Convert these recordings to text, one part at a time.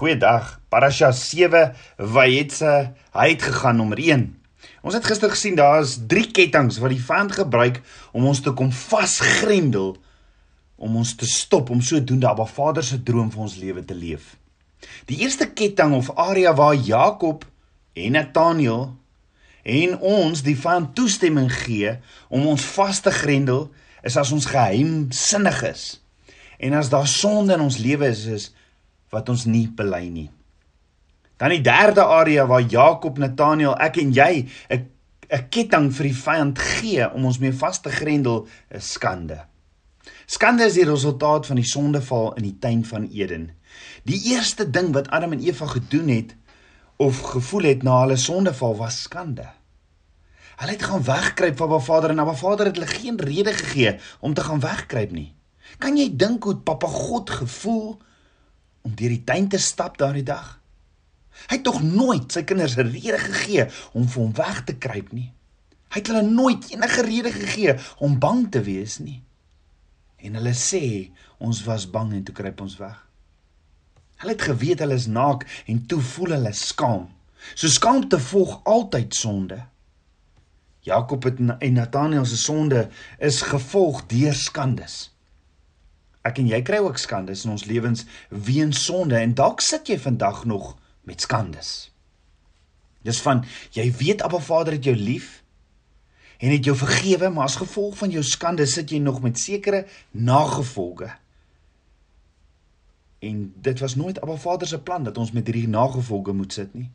Goeiedag. Parasha 7 Vayetse, hy het gegaan nommer 1. Ons het gister gesien daar is 3 kettinge wat die vyand gebruik om ons te kom vasgrendel om ons te stop om sodoende Abba Vader se droom vir ons lewe te leef. Die eerste ketting of area waar Jakob en Nathaniel en ons die vyand toestemming gee om ons vas te grendel is as ons geheimsinnig is. En as daar sonde in ons lewe is, is wat ons nie bely nie. Dan die derde area waar Jakob, Nathaniel, ek en jy 'n 'n ketting vir die vyand gee om ons mee vas te grendel, is skande. Skande is die resultaat van die sondeval in die tuin van Eden. Die eerste ding wat Adam en Eva gedoen het of gevoel het na hulle sondeval was skande. Hulle het gaan wegkruip van Abba Vader en Abba Vader het hulle geen rede gegee om te gaan wegkruip nie. Kan jy dink hoe Papa God gevoel om deur die tuin te stap daardie dag? Hy het tog nooit sy kinders 'n rede gegee om vir hom weg te kruip nie. Hy het hulle nooit enige rede gegee om bang te wees nie. En hulle sê ons was bang en toe kruip ons weg. Hulle het geweet hulle is naak en toe voel hulle skaam. So skaamte volg altyd sonde. Jakob en Nathanael se sonde is gevolg deur skandes. Ek en jy kry ook skandes in ons lewens weens sonde en dalk sit jy vandag nog met skandes. Dis van jy weet Abba Vader het jou lief en het jou vergewe, maar as gevolg van jou skande sit jy nog met sekere nagevolge. En dit was nooit Abba Vader se plan dat ons met hierdie nagevolge moet sit nie.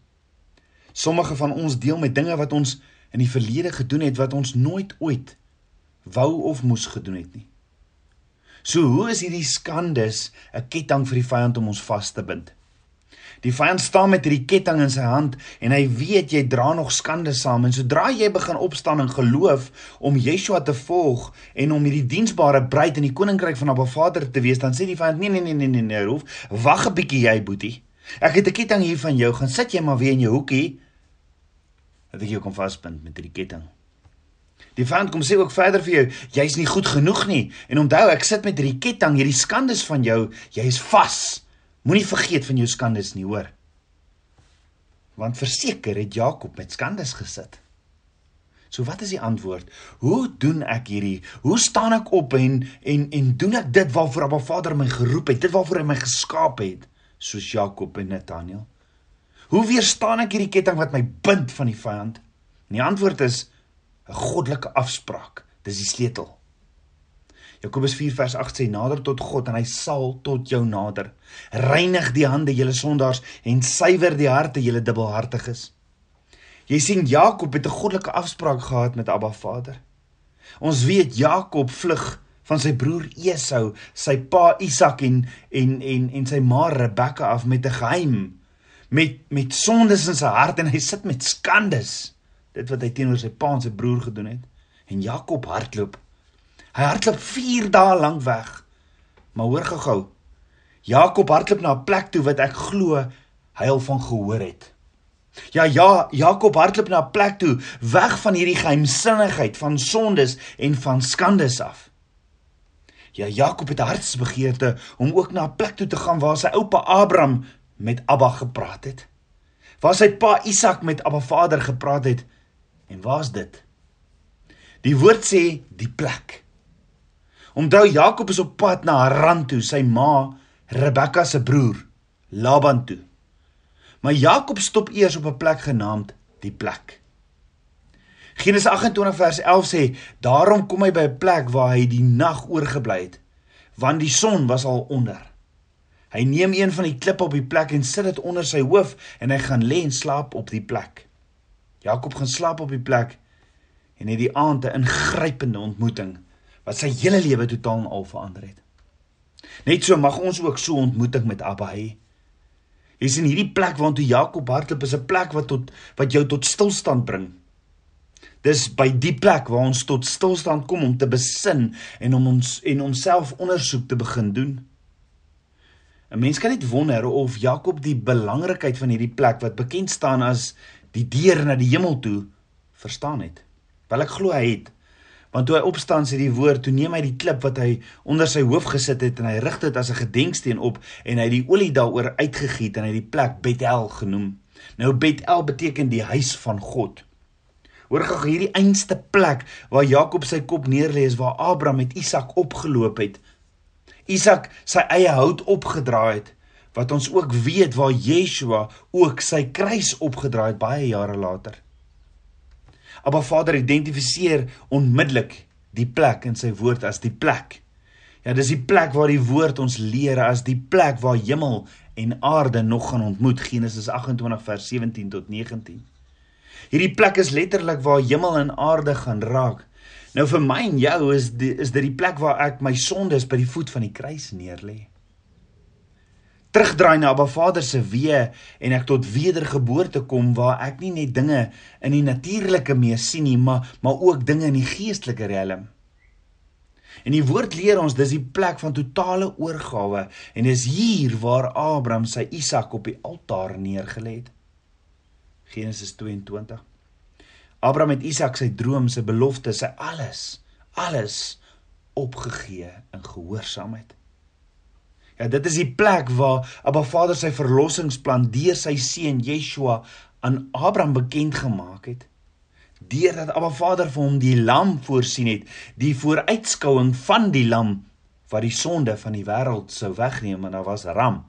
Sommige van ons deel met dinge wat ons in die verlede gedoen het wat ons nooit ooit wou of moes gedoen het nie. So hoe is hierdie skandes 'n ketting vir die vyand om ons vas te bind? Die vyand staan met hierdie ketting in sy hand en hy weet jy dra nog skande saam en sodra jy begin opstaan in geloof om Yeshua te volg en om hierdie diensbare bruid in die koninkryk van Abba Vader te wees, dan sê die vyand nee nee nee nee nee, nee roef, wag 'n bietjie jy boetie. Ek het 'n ketting hier van jou, gaan sit jy maar weer in jou hoekie. Dat ek jou kan vasbind met hierdie ketting. Die vyand kom sê ook verder vir jou, jy's nie goed genoeg nie. En onthou, ek sit met hierdie ketting, hierdie skandes van jou, jy is vas. Moenie vergeet van jou skandes nie, hoor. Want verseker het Jakob met skandes gesit. So wat is die antwoord? Hoe doen ek hierdie? Hoe staan ek op en en en doen ek dit waarvoor Abba Vader my geroep het, dit waarvoor hy my geskaap het, soos Jakob en Nathaniel? Hoe weerstaan ek hierdie ketting wat my bind van die vyand? En die antwoord is 'n goddelike afspraak. Dis die sleutel. Jakobus 4 vers 8 sê nader tot God en hy sal tot jou nader. Reinig die hande julle sondaars en suiwer die harte julle dubbelhartiges. Jy sien Jakob het 'n goddelike afspraak gehad met Abba Vader. Ons weet Jakob vlug van sy broer Esau, sy pa Isak en en en en sy ma Rebekka af met 'n geheim met met sondes in sy hart en hy sit met skandes dit wat hy teenoor sy pa en sy broer gedoen het. En Jakob hardloop. Hy hardloop 4 dae lank weg. Maar hoor gou-gou. Jakob hardloop na 'n plek toe wat ek glo hy al van gehoor het. Ja, ja, Jakob hardloop na 'n plek toe weg van hierdie geheimsinnigheid van sondes en van skandes af. Ja, Jakob het hartsbegeerte om ook na 'n plek toe te gaan waar sy oupa Abraham met Abba gepraat het. Waar sy pa Isak met Abba Vader gepraat het En waar's dit? Die woord sê die plek. Onthou Jakob is op pad na Haran toe, sy ma Rebekka se broer Laban toe. Maar Jakob stop eers op 'n plek genaamd die plek. Genesis 28 vers 11 sê: "Daarom kom hy by 'n plek waar hy die nag oorgebly het, want die son was al onder. Hy neem een van die klippe op die plek en sit dit onder sy hoof en hy gaan lê en slaap op die plek." Jakob gaan slaap op die plek en het die aand 'n ingrypende ontmoeting wat sy hele lewe totaal en al verander het. Net so mag ons ook so ontmoeting met Abba hê. Jy sien hierdie plek waartoe Jakob hardloop is 'n plek wat tot wat jou tot stilstand bring. Dis by die plek waar ons tot stilstand kom om te besin en om ons en onsself ondersoek te begin doen. 'n Mens kan net wonder of Jakob die belangrikheid van hierdie plek wat bekend staan as die deur na die hemel toe verstaan het. Wel ek glo hy het. Want toe hy opstaan sê die woord, toe neem hy die klip wat hy onder sy hoof gesit het en hy rig dit as 'n gedenksteen op en hy die olie daaroor uitgegiet en hy die plek Bethel genoem. Nou Bethel beteken die huis van God. Hoor gou hierdie einste plek waar Jakob sy kop neerlê is waar Abraham met Isak opgeloop het. Isak sy eie hout opgedra het wat ons ook weet waar Yeshua ook sy kruis opgedra het baie jare later. Abba Vader identifiseer onmiddellik die plek in sy woord as die plek. Ja, dis die plek waar die woord ons leer as die plek waar hemel en aarde nog gaan ontmoet Genesis 28 vers 17 tot 19. Hierdie plek is letterlik waar hemel en aarde gaan raak. Nou vir my en jou is die, is dit die plek waar ek my sondes by die voet van die kruis neerlê terugdraai na Abba Vader se weë en ek tot wedergeboorte kom waar ek nie net dinge in die natuurlike mee sien nie, maar maar ook dinge in die geestelike riem. En die woord leer ons dis die plek van totale oorgawe en dis hier waar Abraham sy Isak op die altaar neergelê het. Genesis 22. Abraham het Isak sy droom, sy belofte, sy alles, alles opgegee in gehoorsaamheid. Ja, dit is die plek waar Abba Vader sy verlossingsplan deur sy seun Yeshua aan Abraham bekend gemaak het. Deurdat Abba Vader vir hom die lam voorsien het, die vooruitskouing van die lam wat die sonde van die wêreld sou wegneem en daar was ram.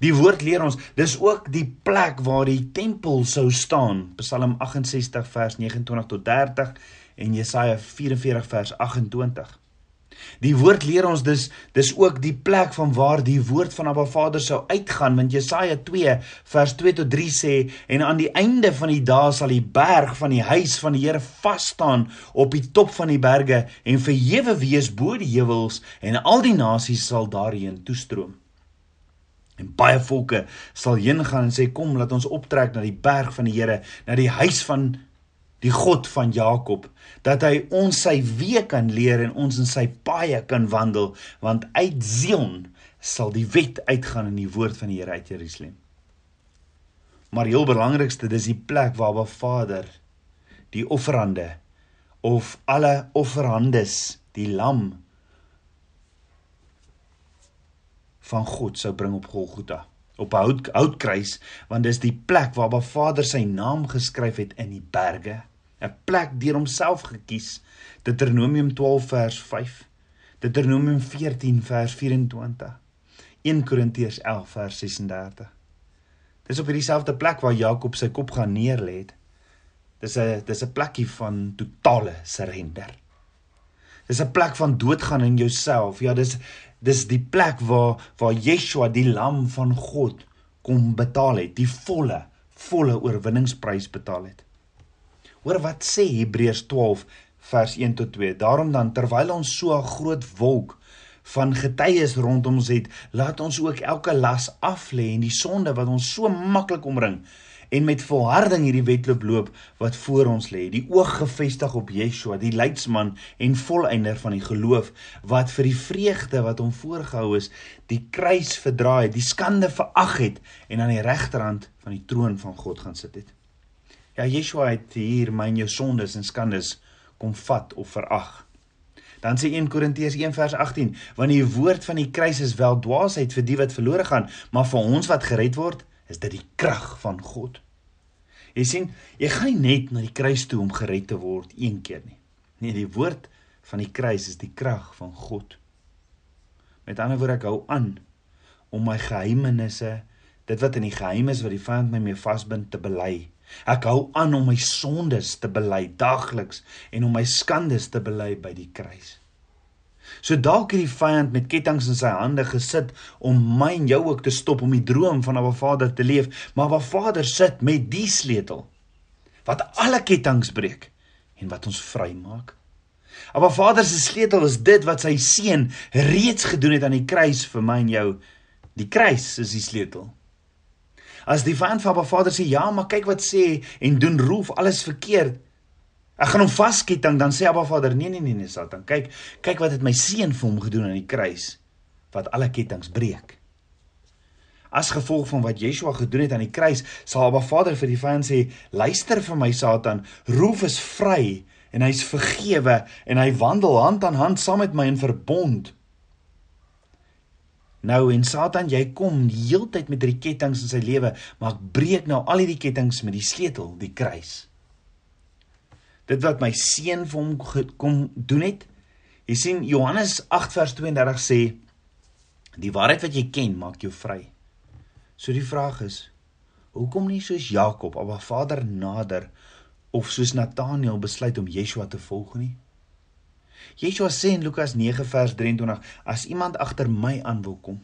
Die woord leer ons, dis ook die plek waar die tempel sou staan. Psalm 68 vers 29 tot 30 en Jesaja 44 vers 28. Die woord leer ons dus dis ook die plek van waar die woord van Abba Vader sou uitgaan want Jesaja 2 vers 2 tot 3 sê en aan die einde van die dae sal die berg van die huis van die Here vas staan op die top van die berge en verhewe wees bo die heuwels en al die nasies sal daarheen toestroom. En baie volke sal heen gaan en sê kom laat ons optrek na die berg van die Here na die huis van die God van Jakob, dat hy ons sy weë kan leer en ons in sy paaie kan wandel, want uit Zion sal die wet uitgaan in die woord van die Here uit Jerusalem. Maar heel belangrikste, dis die plek waar Ba Vader die offerande of alle offerhandes, die lam van God sou bring op Golgotha op hout houtkruis want dis die plek waar Ba Vader sy naam geskryf het in die berge 'n plek deur homself gekies. Deuteronomium 12 vers 5. Deuteronomium 14 vers 24. 1 Korintiërs 11 vers 36. Dis op hierdie selfde plek waar Jakob sy kop gaan neerlê het. Dis 'n dis 'n plekkie van totale surrender. Dis 'n plek van doodgaan in jouself. Ja, dis dis die plek waar waar Yeshua die lam van God kom betaal het, die volle volle oorwinningsprys betaal het. Hoor wat sê Hebreërs 12 vers 1 tot 2. Daarom dan terwyl ons so 'n groot wolk van getuies rondom ons het, laat ons ook elke las af lê en die sonde wat ons so maklik omring en met volharding hierdie wedloop loop wat voor ons lê. Die oog gefestig op Yeshua, die leidsman en volëinder van die geloof wat vir die vreugde wat hom voorgehou is, die kruis verdra het, die skande verag het en aan die regterhand van die troon van God gaan sit het. Ja, Yeshua het hier myn jou sondes en skandes kom vat of verag. Dan sê 1 Korintiërs 1 vers 18, want die woord van die kruis is wel dwaasheid vir die wat verlore gaan, maar vir ons wat gered word, is dit die krag van God. Jy sien, jy gaan nie net na die kruis toe om gered te word een keer nie. Nee, die woord van die kruis is die krag van God. Met ander woorde, ek hou aan om my geheimenisse, dit wat in die geheim is wat die vyand my mee vasbind te bely Ek hou aan om my sondes te bely daagliks en om my skandes te bely by die kruis. So dalk het die vyand met kettinge in sy hande gesit om my en jou ook te stop om die droom van 'n Vader te leef, maar waar Vader sit met die sleutel wat alle kettinge breek en wat ons vrymaak. Maar Vader se sleutel is dit wat sy seun reeds gedoen het aan die kruis vir my en jou. Die kruis is die sleutel. As die vyand van Abba Vader sê ja, maar kyk wat sê en doen roef alles verkeerd. Ek gaan hom vasketting dan sê Abba Vader nee nee nee nee Satan. Kyk kyk wat het my seun vir hom gedoen aan die kruis wat alle kettinge breek. As gevolg van wat Yeshua gedoen het aan die kruis, sal Abba Vader vir die vyand sê: "Luister vir my Satan, roef is vry en hy's vergewe en hy wandel hand aan hand saam met my in verbond. Nou en Satan, jy kom heeltyd met drie kettinge in sy lewe, maar ek breek nou al hierdie kettinge met die sleutel, die kruis. Dit wat my seun vir hom kom doen het. Jy sien Johannes 8 vers 32 sê die waarheid wat jy ken maak jou vry. So die vraag is, hoekom nie soos Jakob, Abba Vader nader of soos Nathanael besluit om Yeshua te volg nie? Yeshua sê in Lukas 9 vers 23: As iemand agter my aan wil kom,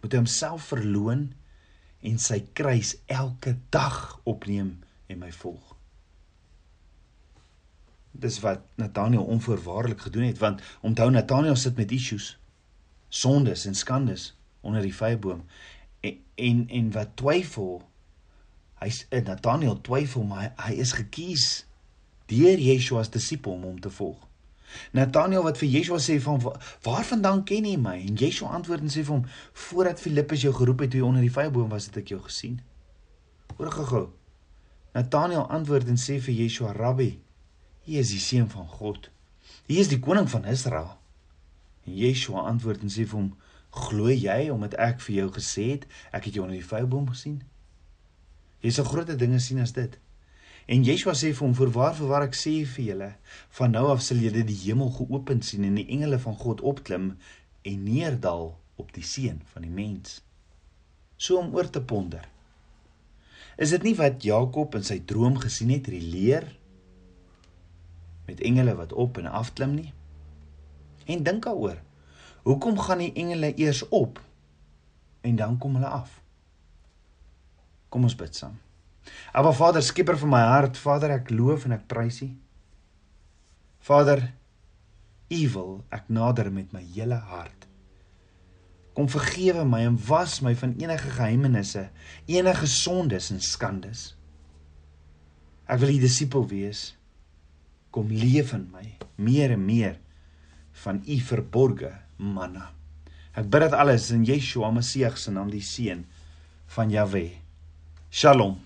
moet hy homself verloën en sy kruis elke dag opneem en my volg. Dis wat Nathanael onvoorwaardelik gedoen het want onthou Nathanael sit met issues, sondes en skandes onder die vyeboom en en, en wat twyfel hy's Nathanael twyfel maar hy, hy is gekies deur Yeshua as disipel om hom te volg. Nathanael wat vir Yeshua sê van waarvandaan ken jy my? En Yeshua antwoord en sê vir hom voordat Filippus jou geroep het toe jy onder die vyeboom was het ek jou gesien. Hoor gou-gou. Nathanael antwoord en sê vir Yeshua Rabbi, hy is die seun van God. Hy is die koning van Israel. En Yeshua antwoord en sê vir hom glo jy omdat ek vir jou gesê het ek het jou onder die vyeboom gesien? Jy sal groter dinge sien as dit. En Yeshua sê vir hom: "Voorwaar, voorwaar ek sê vir julle, van nou af sal julle die hemel geopen sien en die engele van God opklim en neerdal op die seun van die mens." So om oor te ponder. Is dit nie wat Jakob in sy droom gesien het, hierdie leer met engele wat op en af klim nie? En dink daaroor. Hoekom gaan die engele eers op en dan kom hulle af? Kom ons bid saam. Aba Vader, skieper van my hart, Vader, ek loof en ek prys U. Vader, U wil ek nader met my hele hart. Kom vergewe my en was my van enige geheimenisse, enige sondes en skandes. Ek wil U disipel wees. Kom leef in my meer en meer van U verborge manna. Ek bid dit alles in Yeshua Messie se naam, die seun van Jahweh. Shalom.